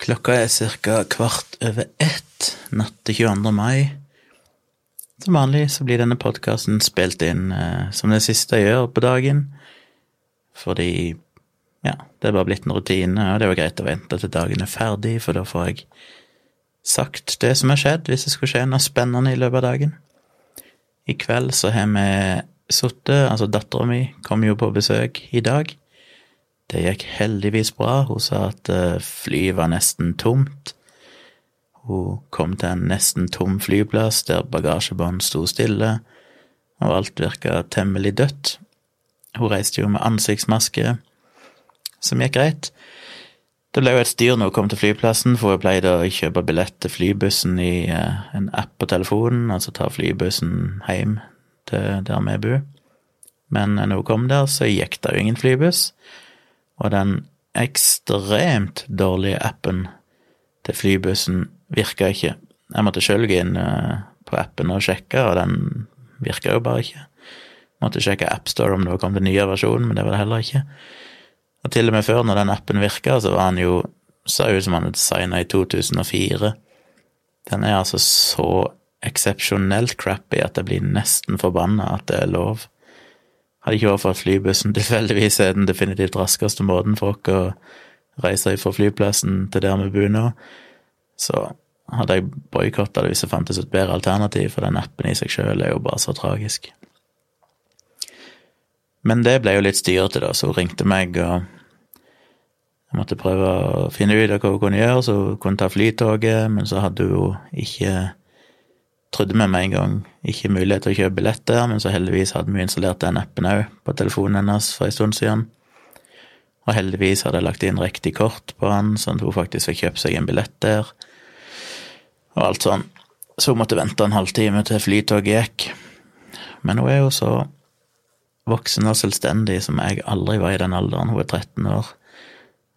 Klokka er ca. kvart over ett natt til 22. mai. Som vanlig så blir denne podkasten spilt inn eh, som det siste jeg gjør på dagen. Fordi ja, det er bare blitt en rutine, og det er jo greit å vente til dagen er ferdig, for da får jeg sagt det som har skjedd, hvis det skulle skje noe spennende i løpet av dagen. I kveld så har vi sittet, altså dattera mi kom jo på besøk i dag. Det gikk heldigvis bra. Hun sa at eh, flyet var nesten tomt. Hun kom til en nesten tom flyplass der bagasjebånd sto stille, og alt virka temmelig dødt. Hun reiste jo med ansiktsmaske, som gikk greit. Det ble jo et styr når hun kom til flyplassen, for hun pleide å kjøpe billett til flybussen i eh, en app på telefonen, altså ta flybussen hjem til der vi bor. Men når hun kom der, så gikk det jo ingen flybuss og den ekstremt dårlige appen til flybussen virka ikke. Jeg måtte sjøl gå inn eh, på appen og sjekke, og den virka jo bare ikke. Jeg måtte sjekke AppStore om det var kommet en nyere versjon, men det var det heller ikke. Og til og med før, når den appen virka, så var han jo så ut som han hadde designa i 2004. Den er altså så eksepsjonelt crappy at jeg blir nesten forbanna at det er lov. Hadde ikke vært for at flybussen tilfeldigvis er den definitivt raskeste måten for oss å reise fra flyplassen til der vi bor nå, så hadde jeg boikotta det hvis det fantes et bedre alternativ, for den appen i seg sjøl er jo bare så tragisk. Men det ble jo litt styrete, da, så hun ringte meg, og jeg måtte prøve å finne ut av hva hun kunne gjøre, så hun kunne ta flytoget, men så hadde hun jo ikke trodde vi med en gang ikke mulighet til å kjøpe billett der, men så heldigvis hadde vi installert den appen òg på telefonen hennes for en stund siden. Og heldigvis hadde jeg lagt inn riktig kort på han, sånn at hun faktisk fikk kjøpt seg en billett der. Og alt sånn. Så hun måtte vente en halvtime til flytoget gikk. Men hun er jo så voksen og selvstendig som jeg aldri var i den alderen. Hun er 13 år.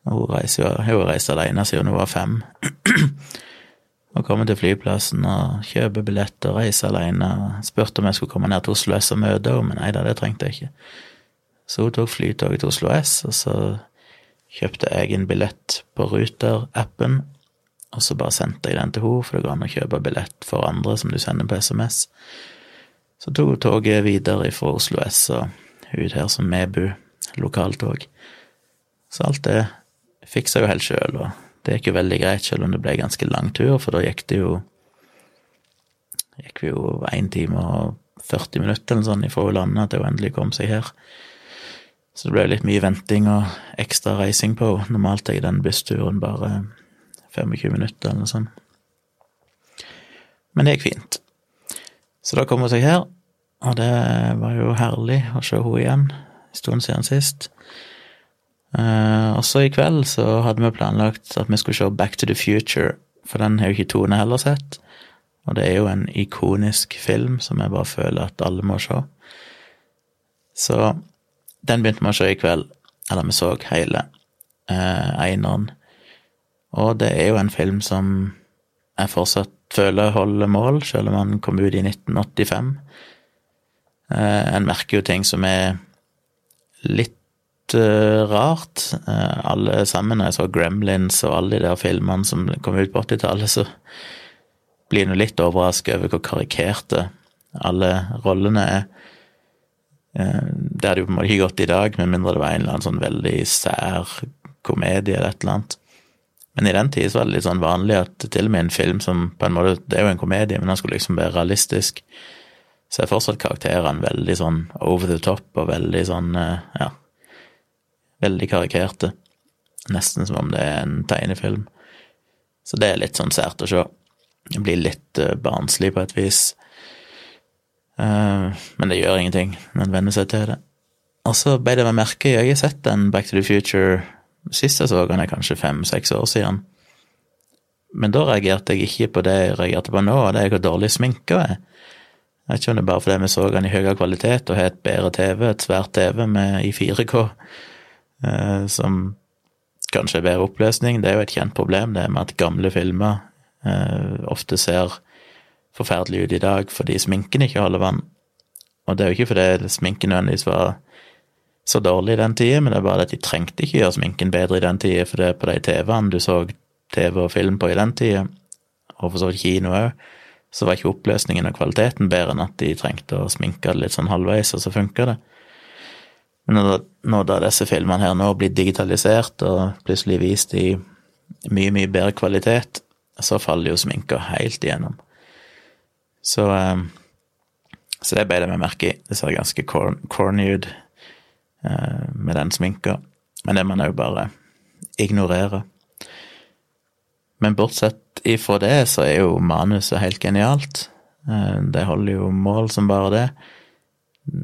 Hun reiser jo, hun reist alene siden hun var fem. Og komme til flyplassen og kjøpe billett og reise alene. Spurte om jeg skulle komme ned til Oslo S og møte henne, men nei da, det trengte jeg ikke. Så hun tok flytoget til Oslo S, og så kjøpte jeg en billett på Ruter-appen, og så bare sendte jeg den til henne, for det går an å kjøpe billett for andre som du sender på SMS. Så tok hun toget videre fra Oslo S og ut her som Mebu, lokaltog. Så alt det fiksa jeg jo helt sjøl, og det gikk jo veldig greit, selv om det ble ganske lang tur, for da gikk det jo gikk vi jo én time og 40 minutter eller sånn ifra landet til hun endelig kom seg her. Så det ble litt mye venting og ekstra reising på henne. Normalt er den bussturen bare 25 minutter eller noe sånt. Men det gikk fint. Så da kom hun seg her, og det var jo herlig å se henne igjen. En stund siden sist. Uh, og så i kveld så hadde vi planlagt at vi skulle se Back to the Future, for den har jo ikke Tone heller sett. Og det er jo en ikonisk film som jeg bare føler at alle må se. Så den begynte vi å se i kveld, eller vi så hele uh, eineren. Og det er jo en film som jeg fortsatt føler holder mål, selv om han kom ut i 1985. Uh, en merker jo ting som er litt uh, rart. Uh, alle sammen, når jeg så Gremlins og alle de der filmene som kom ut på 80-tallet, så blir jeg litt overrasket over hvor karikerte alle rollene er. Uh, det hadde jo på en måte ikke gått i dag, med mindre det var en eller annen sånn veldig sær komedie eller et eller annet. Men i den tid så var det litt sånn vanlig at til og med en film som på en måte Det er jo en komedie, men den skulle liksom være realistisk. Så er fortsatt karakterene veldig sånn over the top og veldig sånn, ja, Veldig karikerte. Nesten som om det er en tegnefilm. Så det er litt sånn sært å se. Det blir litt uh, barnslig på et vis. Uh, men det gjør ingenting Man en venner seg til det. Og så ble det meg merke Jeg har sett den Back to the Future sist jeg så den, er kanskje fem-seks år siden. Men da reagerte jeg ikke på det jeg reagerte på nå, og det er hvor dårlig sminka er. Jeg vet ikke om det er bare fordi vi så den i høyere kvalitet og har et bedre TV, et svært TV med i 4K, Eh, som kanskje er bedre oppløsning. Det er jo et kjent problem, det med at gamle filmer eh, ofte ser forferdelig ut i dag fordi sminken ikke holder vann. Og det er jo ikke fordi sminken nødvendigvis var så dårlig i den tida, men det er bare at de trengte ikke gjøre sminken bedre i den tida, for det er på de TV-ene du så TV og film på i den tida, og for så vidt kino òg, så var ikke oppløsningen og kvaliteten bedre enn at de trengte å sminke det litt sånn halvveis, og så funka det. Når da disse filmene her nå blir digitalisert og plutselig vist i mye, mye bedre kvalitet, så faller jo sminka helt igjennom. Så, eh, så det beit jeg meg merke i. Det ser ganske corny ut eh, med den sminka, men det må man òg bare ignorere. Men bortsett ifra det, så er jo manuset helt genialt. Eh, det holder jo mål som bare det.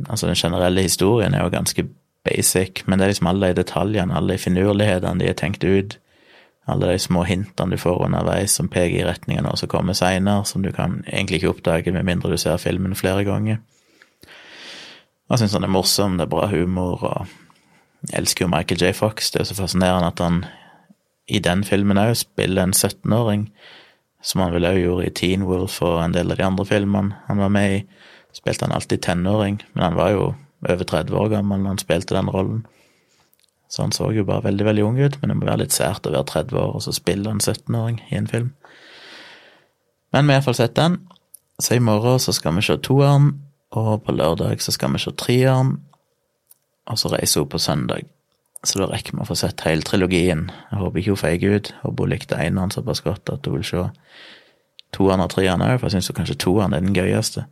Altså, den generelle historien er jo ganske basic, men det er liksom alle de detaljene, alle de finurlighetene de er tenkt ut. Alle de små hintene du får underveis som peker i retning av som kommer seinere, som du kan egentlig ikke oppdage med mindre du ser filmen flere ganger. Jeg syns han er morsom, det er bra humor, og jeg elsker jo Michael J. Fox. Det er så fascinerende at han i den filmen òg spiller en 17-åring, som han vel òg gjorde i Teen Wolf og en del av de andre filmene han var med i. Spilte han alltid tenåring, men han var jo over 30 år gammel når han spilte den rollen. Så han så jo bare veldig, veldig ung ut, men det må være litt sært å være 30 år og så spille en 17-åring i en film. Men vi har iallfall sett den, så i morgen så skal vi se toeren, og på lørdag så skal vi se treeren, og så reiser hun på søndag. Så da rekker vi å få sett hele trilogien. Jeg håper ikke hun feiger ut. Håper hun likte eneren såpass godt at hun vil se toeren og treeren òg, for jeg syns kanskje toeren er den gøyeste.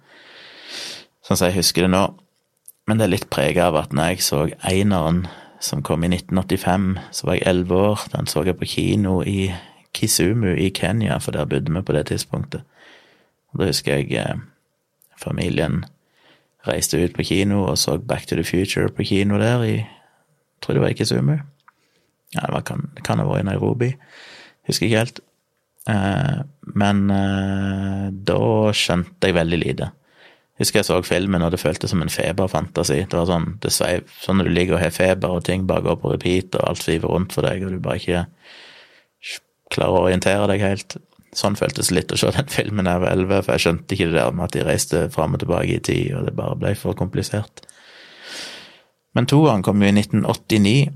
Sånn som jeg husker det nå. Men det er litt prega av at når jeg så Eineren, som kom i 1985, så var jeg elleve år. Den så jeg på kino i Kisumu i Kenya, for der bodde vi på det tidspunktet. Og da husker jeg eh, familien reiste ut på kino og så Back to the Future på kino der i tror det var i Kisumu. Ja, det, var, kan, det kan ha vært i Nairobi. Husker ikke helt. Eh, men eh, da skjønte jeg veldig lite. Husker jeg så filmen, og det føltes som en feberfantasi. Det var sånn det sveiv, sånn når du ligger og har feber, og ting bare går på repeat, og alt sviver rundt for deg, og du bare ikke klarer å orientere deg helt. Sånn føltes litt å se den filmen da jeg var elleve, for jeg skjønte ikke det der med at de reiste fram og tilbake i tid, og det bare ble for komplisert. Men toeren kom jo i 1989,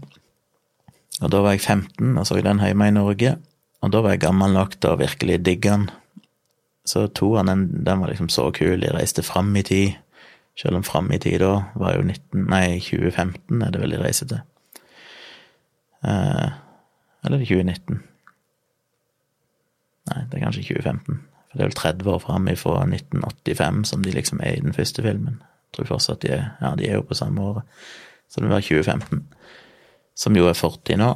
og da var jeg 15 og så den hjemme i Norge. Og da var jeg gammel nok til å virkelig digge den. Så toeren, den, den, var liksom så kul. De reiste fram i tid. Selv om fram i tid da var jo 19, nei, 2015 er det vel de reiser til. Eh, eller er det 2019? Nei, det er kanskje 2015. For det er vel 30 år fram fra 1985 som de liksom er i den første filmen. Jeg tror fortsatt de er, ja, de er jo på samme året. Så det var 2015. Som jo er fortid nå.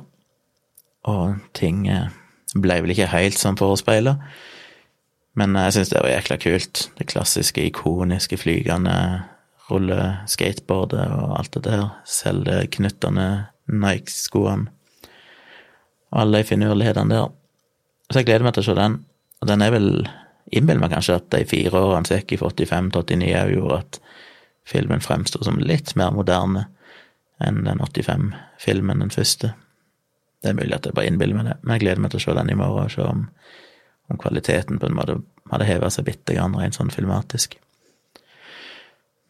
Og ting eh, ble vel ikke helt som forespeila. Men jeg syns det var jækla kult. Det klassiske, ikoniske flygende rulleskateboardet og alt det der. Selvknyttende Nike-skoene. Og alle de finurlighetene der. Så jeg gleder meg til å se den. Og den er vel Innbiller meg kanskje at de fire årene som gikk fra 85 til 89 òg gjorde at filmen fremsto som litt mer moderne enn den 85-filmen, den første. Det er mulig at jeg bare innbiller meg det, men jeg gleder meg til å se den i morgen og se om, om kvaliteten på en måte hadde heva seg bitte grann rent sånn filmatisk.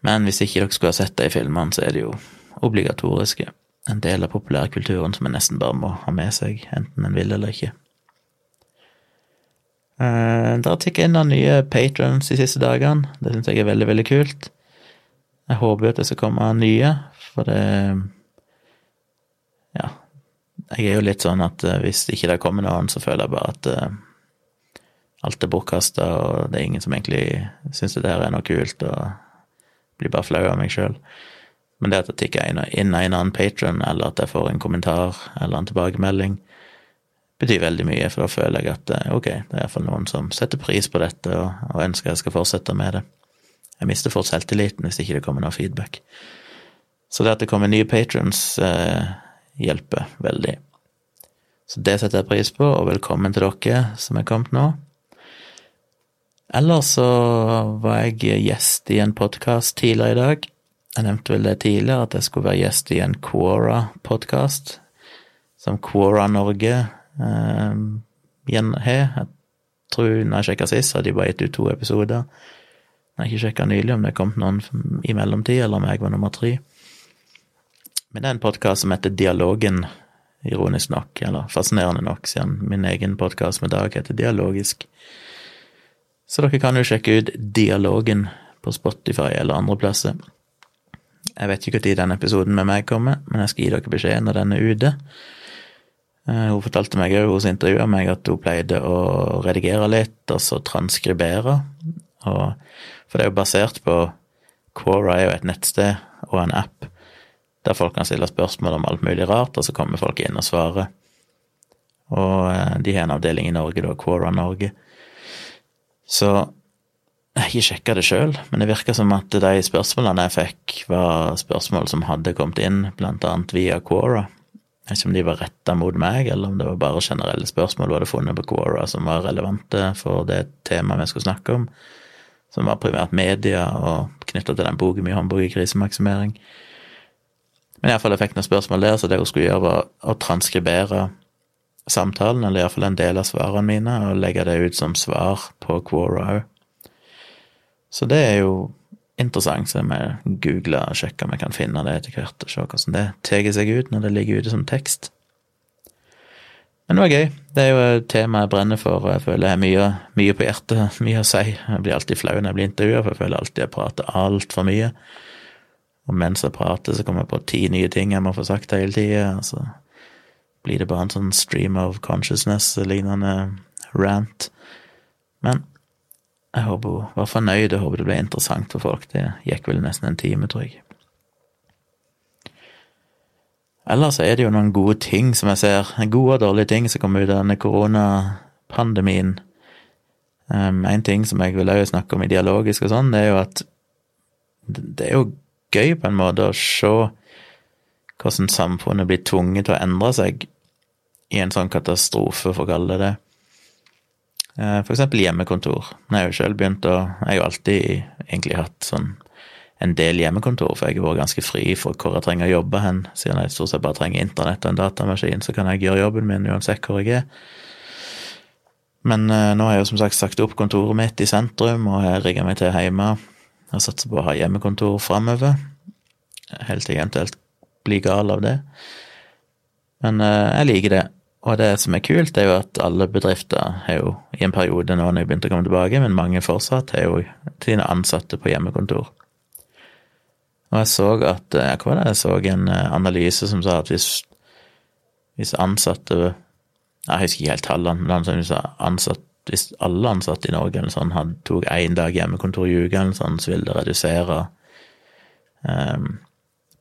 Men hvis ikke dere skulle ha sett de filmene, så er det jo obligatoriske. En del av populærkulturen som en nesten bare må ha med seg, enten en vil eller ikke. Uh, det har tikket inn noen nye patrons de siste dagene. Det syns jeg er veldig, veldig kult. Jeg håper at det skal komme nye, for det Ja. Jeg er jo litt sånn at eh, hvis ikke det kommer noen, så føler jeg bare at uh, alt er bortkasta, og det er ingen som egentlig syns det her er noe kult, og blir bare flau av meg sjøl. Men det at det tikker inn en annen patron, eller at jeg får en kommentar eller en tilbakemelding, betyr veldig mye, for da føler jeg at eh, ok, det er iallfall noen som setter pris på dette og, og ønsker jeg skal fortsette med det. Jeg mister fort selvtilliten hvis ikke det kommer noe feedback. Så det at det kommer nye patrons, eh, hjelper veldig. Så det setter jeg pris på, og velkommen til dere som er kommet nå. Ellers så var jeg gjest i en podkast tidligere i dag. Jeg nevnte vel det tidligere, at jeg skulle være gjest i en Quora-podkast, som Quora Norge eh. Jeg tror når jeg sjekka sist, hadde de bare gitt ut to episoder. Jeg har ikke sjekka nylig om det kommet noen i mellomtid, eller om jeg var nummer tre. Men det er en podkast som heter Dialogen ironisk nok, eller fascinerende nok, siden min egen podkast med Dag heter Dialogisk. Så dere kan jo sjekke ut Dialogen på Spotify eller andre plasser. Jeg vet ikke når den episoden med meg kommer, men jeg skal gi dere beskjed når den er ute. Eh, hun fortalte meg òg, hun som intervjua meg, at hun pleide å redigere litt, og så transkribere. Og, for det er jo basert på Quora er jo et nettsted og en app der folk kan stille spørsmål om alt mulig rart, og så kommer folk inn og svarer. Og eh, de har en avdeling i Norge, da, Quora Norge. Så jeg har ikke sjekka det sjøl, men det virka som at de spørsmålene jeg fikk, var spørsmål som hadde kommet inn, blant annet via Quora. Jeg vet ikke om de var retta mot meg, eller om det var bare generelle spørsmål du hadde funnet på Quora som var relevante for det temaet vi skulle snakke om, som var primært media og knytta til den boken min, Håndbok i krisemaksimering. Men iallfall jeg fikk noen spørsmål der, så det hun skulle gjøre, var å transkribere samtalen, eller iallfall en del av svarene mine, og legge det ut som svar på Quora òg. Så det er jo interessant, så jeg googler og sjekker om jeg kan finne det etter hvert, og se hvordan det tar seg ut når det ligger ute som tekst. Men det var gøy. Det er jo et tema jeg brenner for, og jeg føler jeg har mye, mye på hjertet, mye å si. Jeg blir alltid flau når jeg blir intervjua, for jeg føler alltid jeg prater altfor mye. Og mens jeg prater, så kommer jeg på ti nye ting jeg må få sagt hele tida, og så blir det bare en sånn stream of consciousness-lignende rant. Men jeg håper hun var fornøyd, og håper det ble interessant for folk. Det gikk vel nesten en time, tror jeg. Ellers er det jo noen gode ting som jeg ser, gode og dårlige ting som kommer ut av denne koronapandemien. Um, en ting som jeg vil også snakke om i dialogisk og sånn, det er jo at det er jo gøy på en måte å se hvordan samfunnet blir tvunget til å endre seg i en sånn katastrofe, for å kalle det det. Eh, for eksempel hjemmekontor. Jeg har selv begynt å Jeg har jo alltid egentlig hatt sånn en del hjemmekontor, for jeg har vært ganske fri for hvor jeg trenger å jobbe hen. Siden jeg stort sett bare trenger internett og en datamaskin, så kan jeg gjøre jobben min uansett hvor jeg er. Men uh, nå har jeg jo som sagt sagt opp kontoret mitt i sentrum, og jeg rigger meg til hjemme. Jeg satser på å ha hjemmekontor framover, helt til jeg eventuelt blir gal av det. Men uh, jeg liker det. Og det som er kult, er jo at alle bedrifter har jo i en periode nå når jeg begynte å komme tilbake, men mange fortsatt har jo sine ansatte på hjemmekontor. Og jeg så at Hva var det jeg så en eh, analyse som sa at hvis, hvis ansatte Jeg husker ikke helt tallene, men hvis, ansatt, hvis alle ansatte i Norge eller sånn, hadde, tok én dag hjemmekontor i uka, sånn, så ville det redusere um,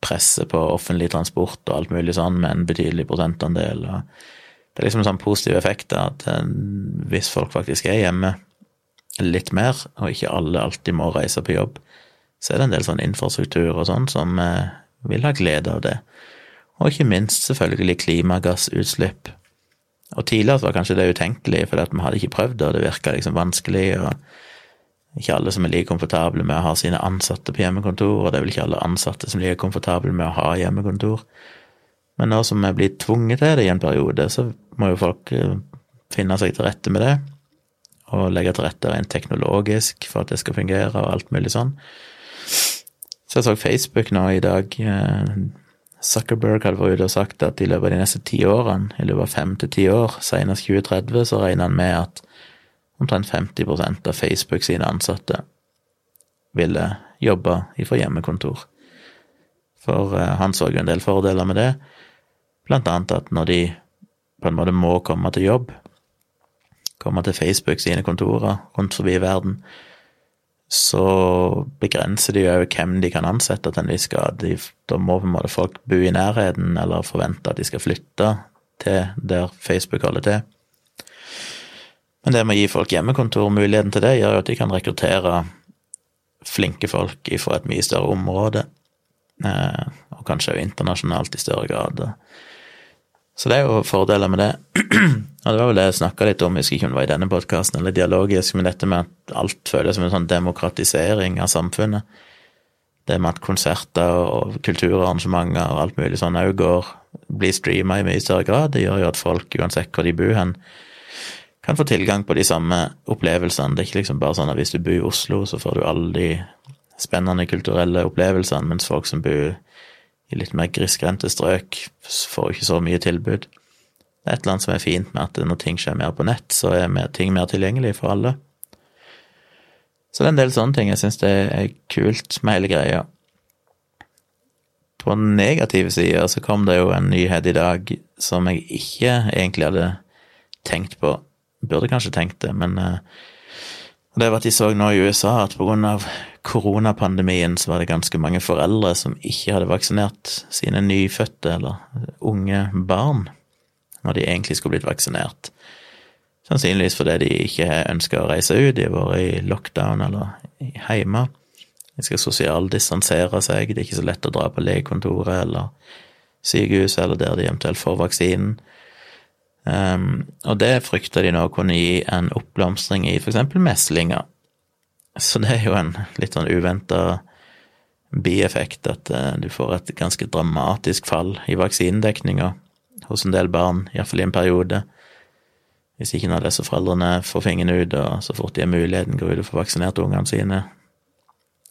presset på offentlig transport og alt mulig sånn med en betydelig prosentandel. det er liksom en sånn positiv effekt at eh, hvis folk faktisk er hjemme litt mer, og ikke alle alltid må reise på jobb, så er det en del sånn infrastruktur og sånn som eh, vil ha glede av det. Og ikke minst selvfølgelig klimagassutslipp. Og tidligere var kanskje det utenkelig, for vi hadde ikke prøvd og det virka liksom vanskelig, og ikke alle som er like komfortable med å ha sine ansatte på hjemmekontor, og det er vel ikke alle ansatte som er like komfortable med å ha hjemmekontor. Men nå som vi blitt tvunget til det i en periode, så må jo folk eh, finne seg til rette med det. Og legge til rette rent teknologisk for at det skal fungere, og alt mulig sånn. Så jeg så Facebook nå i dag. Eh, Zuckerberg hadde vært ute og sagt at i løpet av de neste ti årene, i løpet av fem til ti år, senest 2030, så regner han med at omtrent 50% av Facebook sine ansatte ville jobbe ifra hjemmekontor. For eh, han så jo en del fordeler med det. Blant annet at når de på en måte må komme til jobb, komme til Facebook sine kontorer rundt forbi verden, så begrenser de jo hvem de kan ansette til en viss grad. Da må på en måte folk bo i nærheten, eller forvente at de skal flytte til der Facebook holder til. Men det med å gi folk hjemmekontor muligheten til det, gjør jo at de kan rekruttere flinke folk fra et mye større område, eh, og kanskje jo internasjonalt i større grad. Så det er jo fordeler med det. Og det var vel det jeg snakka litt om, jeg husker ikke om det var i denne podkasten eller dialogisk, men dette med at alt føles som en sånn demokratisering av samfunnet. Det med at konserter og kulturarrangementer og alt mulig sånn òg går, blir streama i mye større grad, det gjør jo at folk, uansett hvor de bor hen, kan få tilgang på de samme opplevelsene. Det er ikke liksom bare sånn at hvis du bor i Oslo, så får du alle de spennende kulturelle opplevelsene, mens folk som bor i litt mer grisgrendte strøk får ikke så mye tilbud. Det er et eller annet som er fint med at når ting skjer mer på nett, så er ting mer tilgjengelig for alle. Så det er en del sånne ting jeg syns det er kult med hele greia. På negative sida så kom det jo en nyhet i dag som jeg ikke egentlig hadde tenkt på. Burde kanskje tenkt det, men uh, det var at de så nå i USA at av koronapandemien så var det ganske mange foreldre som ikke hadde vaksinert sine nyfødte eller unge barn når de egentlig skulle blitt vaksinert. Sannsynligvis fordi de ikke ønsker å reise ut, de har vært i lockdown eller hjemme. De skal sosialdistansere seg, det er ikke så lett å dra på legekontoret eller sykehuset eller der de eventuelt får vaksinen. Um, og det frykter de nå kunne gi en oppblomstring i eksempel meslinger. Så det er jo en litt sånn uventa bieffekt at uh, du får et ganske dramatisk fall i vaksinedekninga hos en del barn, iallfall i en periode. Hvis ikke når disse foreldrene får fingeren ut, og så fort de har muligheten, går ut og får vaksinert ungene sine,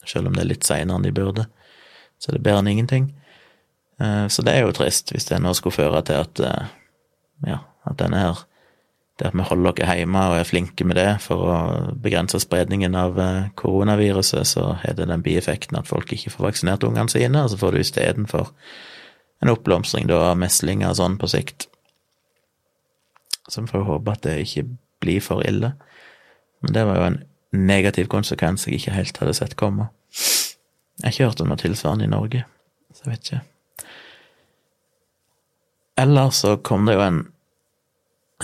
selv om det er litt seinere enn de burde, så er det bedre enn ingenting. Uh, så det er jo trist, hvis det nå skulle føre til at uh, ja, at denne her det at vi holder oss hjemme og er flinke med det for å begrense spredningen av eh, koronaviruset, så har det den bieffekten at folk ikke får vaksinert ungene sine, og så får du istedenfor en oppblomstring av meslinger og sånn på sikt. Så vi får håpe at det ikke blir for ille. Men det var jo en negativ konsekvens jeg ikke helt hadde sett komme. Jeg har ikke hørt om noe tilsvarende i Norge, så jeg vet ikke. Ellers så kom det jo en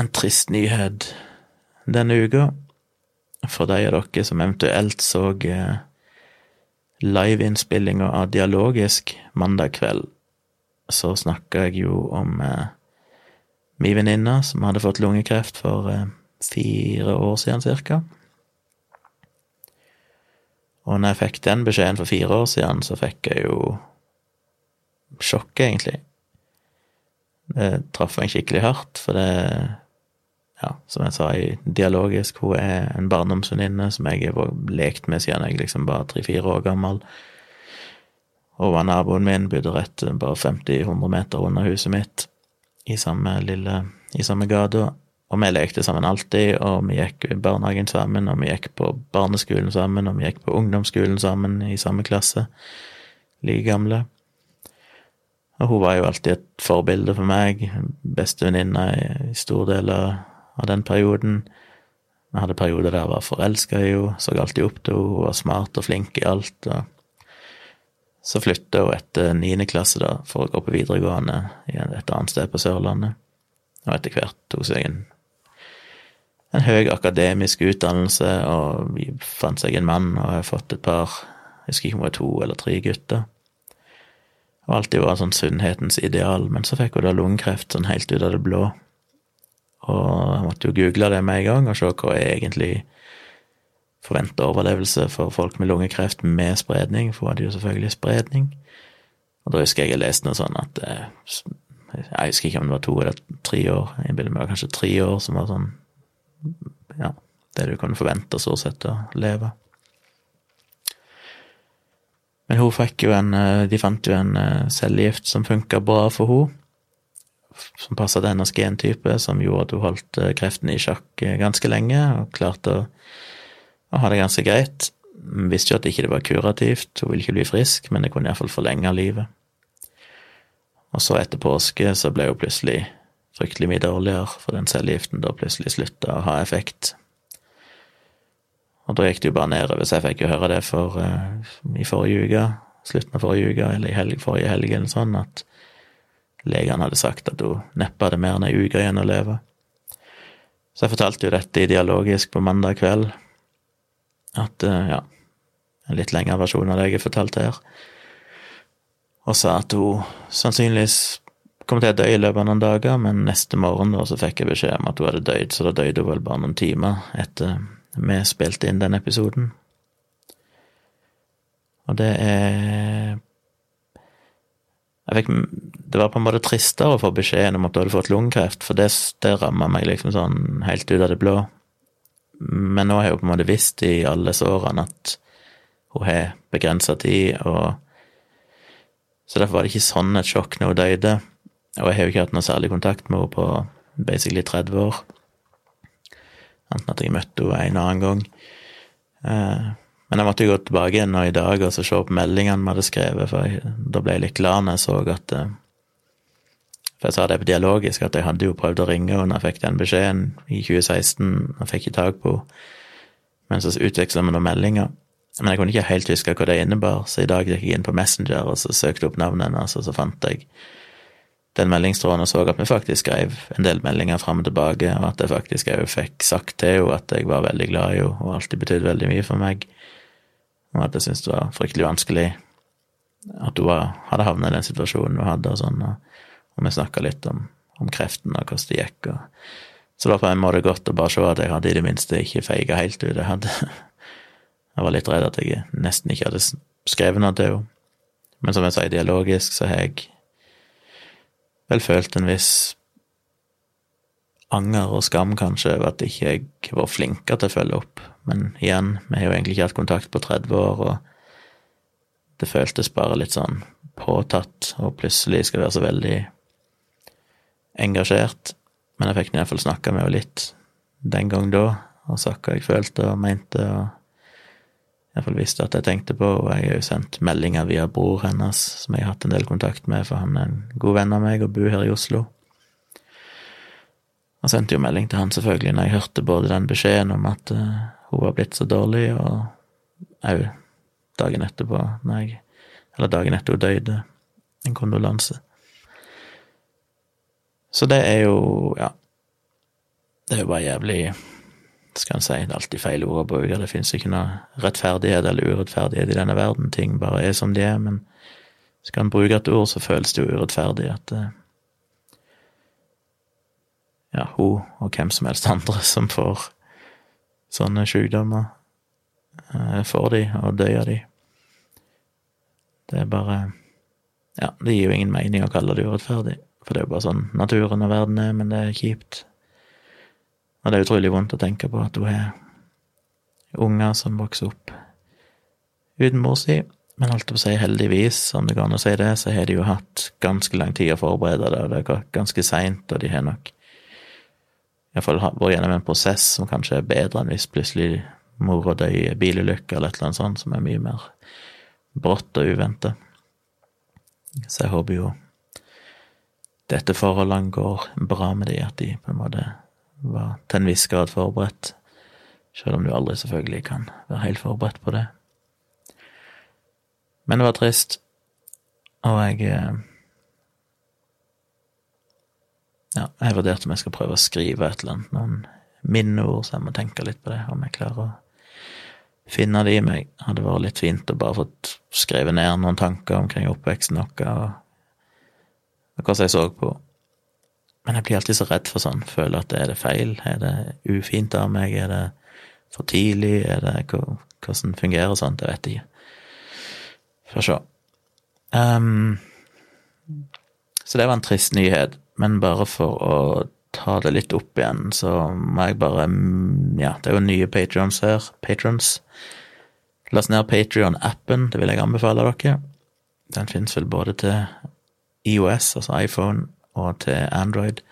en trist nyhet denne uka. For de av dere som eventuelt så eh, liveinnspillinga av Dialogisk mandag kveld, så snakka jeg jo om eh, mi venninne som hadde fått lungekreft for eh, fire år siden cirka. Og når jeg fikk den beskjeden for fire år siden, så fikk jeg jo sjokket, egentlig. Det traff meg skikkelig hardt, for det Ja, som jeg sa i Dialogisk, hun er en barndomsvenninne som jeg har lekt med siden jeg liksom var tre-fire år gammel. Og var naboen min, bodde rett bare 50-100 meter under huset mitt, i samme lille i samme gata. Og vi lekte sammen alltid, og vi gikk i barnehagen sammen, og vi gikk på barneskolen sammen, og vi gikk på ungdomsskolen sammen i samme klasse, like gamle. Og hun var jo alltid et forbilde for meg, bestevenninne i store deler av den perioden. Vi hadde perioder der jeg var forelska i henne, så alltid opp til henne, hun var smart og flink i alt. så flytta hun etter niende klasse da, for å gå på videregående et annet sted på Sørlandet. Og etter hvert tok seg en, en høy akademisk utdannelse, og fant seg en mann, og har fått et par Jeg husker ikke om det var to eller tre gutter og alltid var sånn sunnhetens ideal, men så fikk hun da lungekreft sånn helt ut av det blå. Og jeg måtte jo google det med en gang og se hva er egentlig forventa overlevelse for folk med lungekreft med spredning, for hun hadde jo selvfølgelig spredning. Og da husker jeg jeg leste noe sånn at eh, Jeg husker ikke om det var to eller tre år, jeg bilder meg kanskje tre år, som var sånn Ja, det du kunne forvente stort sett å leve. Men hun fikk jo en eh, De fant jo en eh, cellegift som funka bra for henne. Som passa til hennes gentype, som gjorde at hun holdt kreftene kreften i sjakk ganske lenge, og klarte å, å ha det ganske greit. Hun visste jo at det ikke var kurativt, hun ville ikke bli frisk, men det kunne iallfall forlenge livet. Og så etter påske så ble hun plutselig fryktelig mye dårligere, for den cellegiften da plutselig slutta å ha effekt. Og da gikk det jo bare nedover, så jeg fikk jo høre det for, uh, i forrige uke, slutten av forrige uke, eller i helg, forrige helg, eller sånn, at legene hadde sagt at hun neppe hadde mer enn ei uke igjen å leve. Så jeg fortalte jo dette i dialogisk på mandag kveld, at uh, ja, en litt lengre versjon av det jeg har fortalt her, og sa at hun sannsynligvis kom til å dø i løpet av noen dager, men neste morgen da så fikk jeg beskjed om at hun hadde dødd, så da døde hun vel bare noen timer etter vi spilte inn den episoden. Og det er jeg fikk, Det var på en måte tristere å få beskjeden om at du hadde fått lungekreft, for det, det ramma meg liksom sånn helt ut av det blå. Men nå har jeg jo på en måte visst i alle årene at hun har begrensa tid, og Så derfor var det ikke sånn et sjokk når hun døde. Og jeg har jo ikke hatt noe særlig kontakt med henne på basically 30 år. Enten at jeg møtte henne en annen gang. Eh, men jeg måtte jo gå tilbake igjen nå i dag og se på meldingene vi hadde skrevet, for jeg, da ble jeg litt glad når jeg så at eh, For jeg sa det på dialogisk, at jeg hadde jo prøvd å ringe henne jeg fikk den beskjeden i 2016, og fikk ikke tak på henne. Men så utveksla vi noen meldinger. Men jeg kunne ikke helt huske hva det innebar, så i dag gikk jeg inn på Messenger og så søkte opp navnet hennes, og så fant jeg den meldingstråden og så at vi faktisk skrev en del meldinger fram og tilbake, og at jeg faktisk òg fikk sagt til henne at jeg var veldig glad i henne, og alltid betydde veldig mye for meg, og at jeg syntes det var fryktelig vanskelig at hun var, hadde havnet i den situasjonen hun hadde, og sånn, og, og vi snakka litt om, om kreften og hvordan det gikk, og så det var på en måte godt å bare se at jeg hadde i det minste ikke feiga helt ut. Jeg hadde Jeg var litt redd at jeg nesten ikke hadde skrevet noe til henne. Men som jeg sa, dialogisk så har jeg vel følt en viss anger og skam, kanskje, over at ikke jeg ikke var flinkere til å følge opp. Men igjen, vi har jo egentlig ikke hatt kontakt på 30 år, og det føltes bare litt sånn påtatt, og plutselig skal være så veldig engasjert. Men jeg fikk iallfall snakka med henne litt den gang da, og sagt hva jeg følte og mente, og iallfall visste at jeg tenkte på, og jeg har jo sendt meldinger via bror hennes, som jeg har hatt en del kontakt med, for han er en god venn av meg og bor her i Oslo. Og sendte jo melding til han, selvfølgelig, når jeg hørte både den beskjeden om at uh, hun var blitt så dårlig, og òg dagen etterpå, når jeg Eller dagen etter hun døde. En kondolanse. Så det er jo Ja. Det er jo bare jævlig Skal en si, det er alltid feil ord å bruke. Det finnes ikke noe rettferdighet eller urettferdighet i denne verden. Ting bare er som de er. Men skal en bruke et ord, så føles det jo urettferdig at uh, ja, hun og hvem som helst andre som får sånne sykdommer, eh, får de, og dør av de. Det er bare Ja, det gir jo ingen mening å kalle det urettferdig, for det er jo bare sånn naturen og verden er, men det er kjipt. Og det er utrolig vondt å tenke på at hun har unger som vokser opp uten mor si. Men holdt på si heldigvis, om det går an å si det, så har de jo hatt ganske lang tid å forberede det, og det er ganske seint, og de har nok iallfall vært gjennom en prosess som kanskje er bedre enn hvis plutselig mora dør i bilulykke eller et eller annet sånt, som er mye mer brått og uventa. Så jeg håper jo dette forholdet går bra med de, at de på en måte var til en viss grad forberedt, selv om du aldri selvfølgelig kan være helt forberedt på det. Men det var trist, og jeg eh, ja, jeg vurderte om jeg skal prøve å skrive et eller annet, noen minneord, så jeg må tenke litt på det, om jeg klarer å finne det i meg. Det hadde vært litt fint å bare fått skrevet ned noen tanker omkring oppveksten vår, og, og hva jeg så på. Men jeg blir alltid så redd for sånn, føler at er det feil, er det ufint av meg, er det for tidlig, er det hvordan fungerer sånt, Det vet jeg ikke. Få se. Um, så det var en trist nyhet. Men bare for å ta det litt opp igjen, så må jeg bare Ja, det er jo nye patrons her. Patrons. Last ned Patrion-appen, det vil jeg anbefale dere. Den fins vel både til IOS, altså iPhone, og til Android.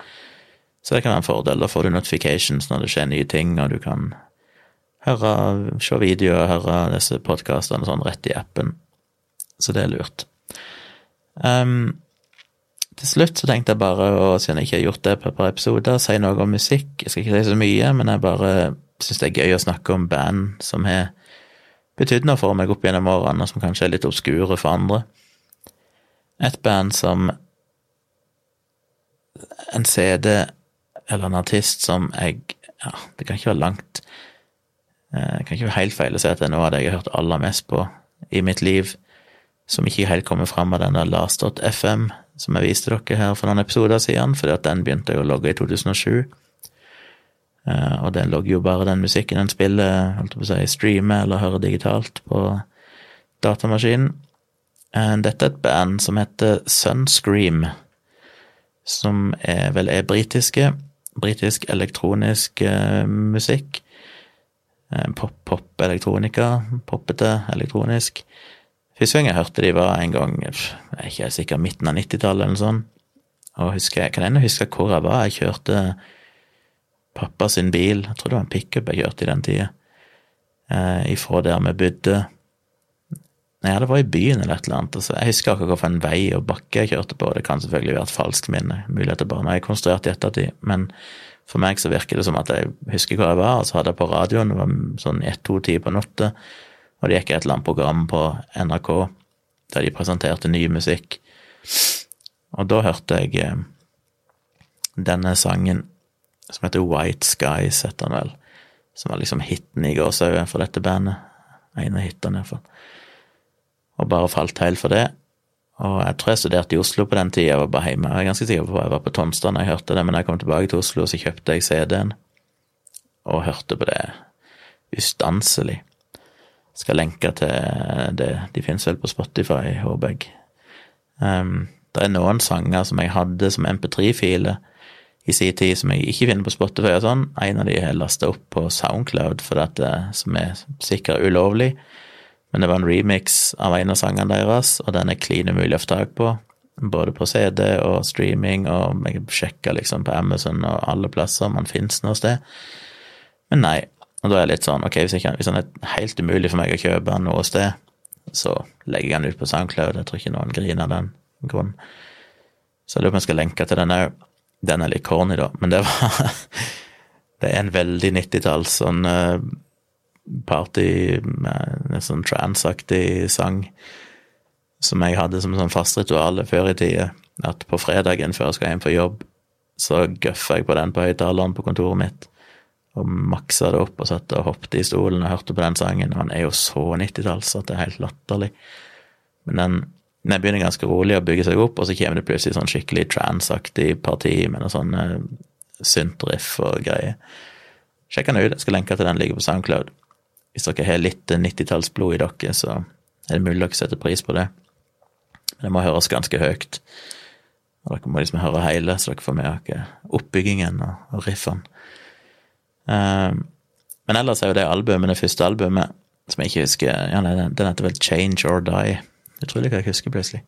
Så det kan være en fordel. Da får du notifications når det skjer nye ting, og du kan høre, se videoer, høre disse podkastene sånn rett i appen. Så det er lurt. Um, til slutt så tenkte jeg bare, og siden jeg ikke har gjort det på et par episoder, si noe om musikk. Jeg skal ikke si så mye, men jeg bare syns det er gøy å snakke om band som har betydd noe for meg opp gjennom årene, og som kanskje er litt obskure for andre. Et band som En CD eller en artist som jeg Ja, det kan ikke være langt eh, Det kan ikke være helt feil å si at det er noe av det jeg har hørt aller mest på i mitt liv, som ikke helt kommer fram av den der Last.fm som jeg viste dere her for noen episoder siden, fordi at den begynte jeg å logge i 2007. Eh, og den logger jo bare den musikken den spiller, holdt på å si, streamer eller hører digitalt på datamaskinen. Eh, dette er et band som heter Sunscream, som er, vel er britiske. Britisk elektronisk eh, musikk. Pop-pop-elektronika. Poppete elektronisk. Første gang jeg hørte de var en gang, jeg er ikke sikker, midten av 90-tallet eller noe sånt. Og husker, jeg kan ennå huske hvor jeg var. Jeg kjørte pappa sin bil, jeg tror det var en pickup jeg kjørte i den tida, eh, ifra der vi bodde. Nei, det var i byen eller et eller annet. Altså, jeg husker akkurat hvilken vei og bakke jeg kjørte på, det kan selvfølgelig være et falskt minne, mulig at det bare er konstruert i ettertid, men for meg så virker det som at jeg husker hvor jeg var, og så hadde jeg på radioen, det var sånn ett-to-tid på natta, og det gikk et eller annet program på NRK der de presenterte ny musikk. Og da hørte jeg eh, denne sangen som heter White Skies, heter den vel, som var liksom hiten i gåseøyne for dette bandet. En av hitene, iallfall. Og bare falt helt for det. Og jeg tror jeg studerte i Oslo på den tida, jeg var bare hjemme. Jeg er ganske sikker på at jeg var på Tonstad da jeg hørte det, men da jeg kom tilbake til Oslo, så kjøpte jeg CD-en og hørte på det ustanselig. Skal lenke til det. De finnes vel på Spotify, håper jeg. Um, det er noen sanger som jeg hadde som MP3-filer i sin tid som jeg ikke finner på Spotify og sånn. En av de har jeg lasta opp på Soundcloud, for dette, som er sikkert ulovlig. Men det var en remix av en av sangene deres, og den er klin umulig å få tak på. Både på CD og streaming, og jeg sjekka liksom på Amazon og alle plasser man finnes noe sted. Men nei, og da er jeg litt sånn, ok, hvis, jeg hvis den er helt umulig for meg å kjøpe noe sted, så legger jeg den ut på SoundCloud. Jeg tror ikke noen griner av den grunn. Så jeg lurer på om jeg skal lenke til den òg. Den er litt corny, da, men det var Det er en veldig 90-talls sånn uh, party en sånn transaktig sang som jeg hadde som sånn fast ritual før i tida. At på fredagen før jeg skal hjem fra jobb, så gøffa jeg på den på høyttaleren på kontoret mitt og maksa det opp og satt og hoppet i stolen og hørte på den sangen. Og den er jo så 90-talls at det er helt latterlig. Men den, den begynner ganske rolig å bygge seg opp, og så kommer det plutselig sånn skikkelig transaktig parti med noe sånn uh, syntriff og greier. Sjekk den ut. Jeg skal lenke til den ligger på SoundCloud. Hvis dere har litt 90-tallsblod i dere, så er det mulig dere setter pris på det. Men det må høres ganske høyt. Og dere må liksom høre hele, så dere får med dere oppbyggingen og, og riffene. Um, men ellers er jo det albumet, det første albumet, som jeg ikke husker ja, nei, Den heter vel Change or Die. Utrolig hva jeg husker plutselig.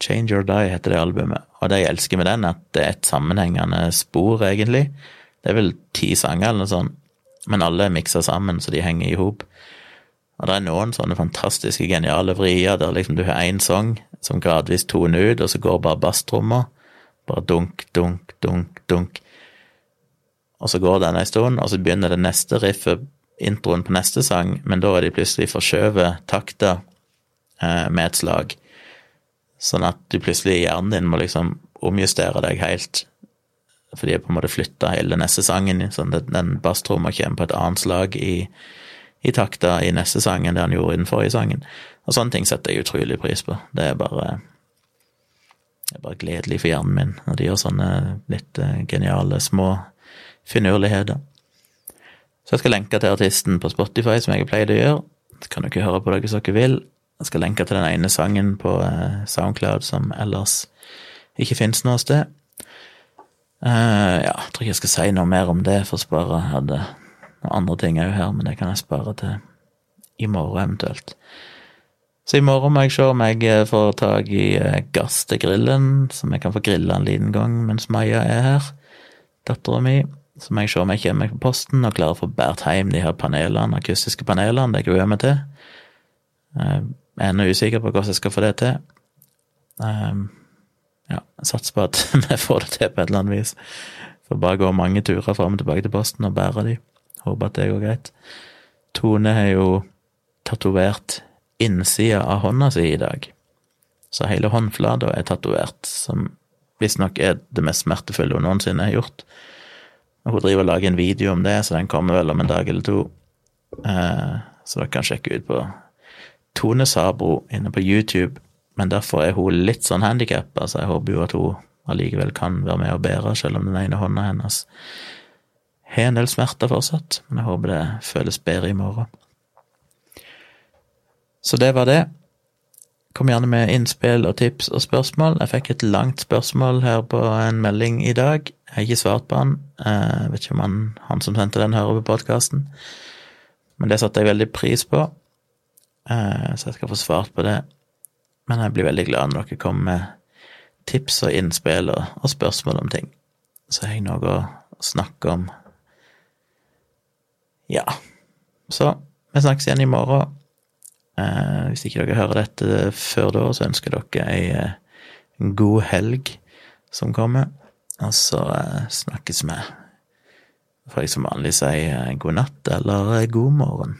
Change or Die heter det albumet. Og det jeg elsker med den, at det er et sammenhengende spor, egentlig. Det er vel ti sanger eller noe sånt, men alle er miksa sammen, så de henger i hop. Og det er noen sånne fantastiske, geniale vrier der liksom du har én sang som gradvis toner ut, og så går bare basstromma. Bare dunk, dunk, dunk, dunk og så går den ei stund, og så begynner det neste riffet, introen på neste sang, men da er de plutselig forskjøvet takter eh, med et slag, sånn at du plutselig i hjernen din må liksom omjustere deg helt, fordi jeg på en måte flytta hele neste sangen, sånn at den basstromma kommer på et annet slag i, i takta i neste sang enn det han gjorde i den forrige sangen. Og sånne ting setter jeg utrolig pris på. Det er bare det er bare gledelig for hjernen min når de gjør sånne litt eh, geniale små finurligheter. Så jeg skal lenke til artisten på Spotify, som jeg har pleid å gjøre. Så kan dere høre på det hvis dere vil. Jeg skal lenke til den ene sangen på eh, Soundcloud som ellers ikke fins noe sted. Uh, ja, jeg tror ikke jeg skal si noe mer om det, for å spare jeg hadde noen andre ting òg her, men det kan jeg spare til i morgen eventuelt. Så i morgen må jeg se om jeg eh, får tak i gass til grillen, som jeg kan få grilla en liten gang mens Maja er her, dattera mi. Så må jeg se om jeg kommer meg på posten og klarer å få båret hjem de her panelene, akustiske panelene. Det gruer jeg meg til. Jeg er ennå usikker på hvordan jeg skal få det til. Ja, Sats på at vi får det til på et eller annet vis. Får bare gå mange turer fram og tilbake til posten og bære de. Håper at det går greit. Tone har jo tatovert innsida av hånda si i dag. Så hele håndflata er tatovert, som visstnok er det mest smertefulle hun noensinne har gjort. Og hun driver og lager en video om det, så den kommer vel om en dag eller to. Eh, så dere kan sjekke ut på Tone Sabro inne på YouTube. Men derfor er hun litt sånn handikappa, så jeg håper jo at hun allikevel kan være med og bære, selv om den ene hånda hennes har en del smerter fortsatt. Men jeg håper det føles bedre i morgen. Så det var det. Kom gjerne med innspill og tips og spørsmål. Jeg fikk et langt spørsmål her på en melding i dag. Jeg har ikke svart på han. Jeg vet ikke om han, han som sendte den, hører på podkasten. Men det satte jeg veldig pris på, eh, så jeg skal få svart på det. Men jeg blir veldig glad når dere kommer med tips og innspill og, og spørsmål om ting. Så har jeg noe å snakke om. Ja. Så vi snakkes igjen i morgen. Eh, hvis ikke dere hører dette før da, så ønsker dere ei en god helg som kommer. Og så eh, snakkes vi. Får jeg som vanlig si eh, god natt eller eh, god morgen.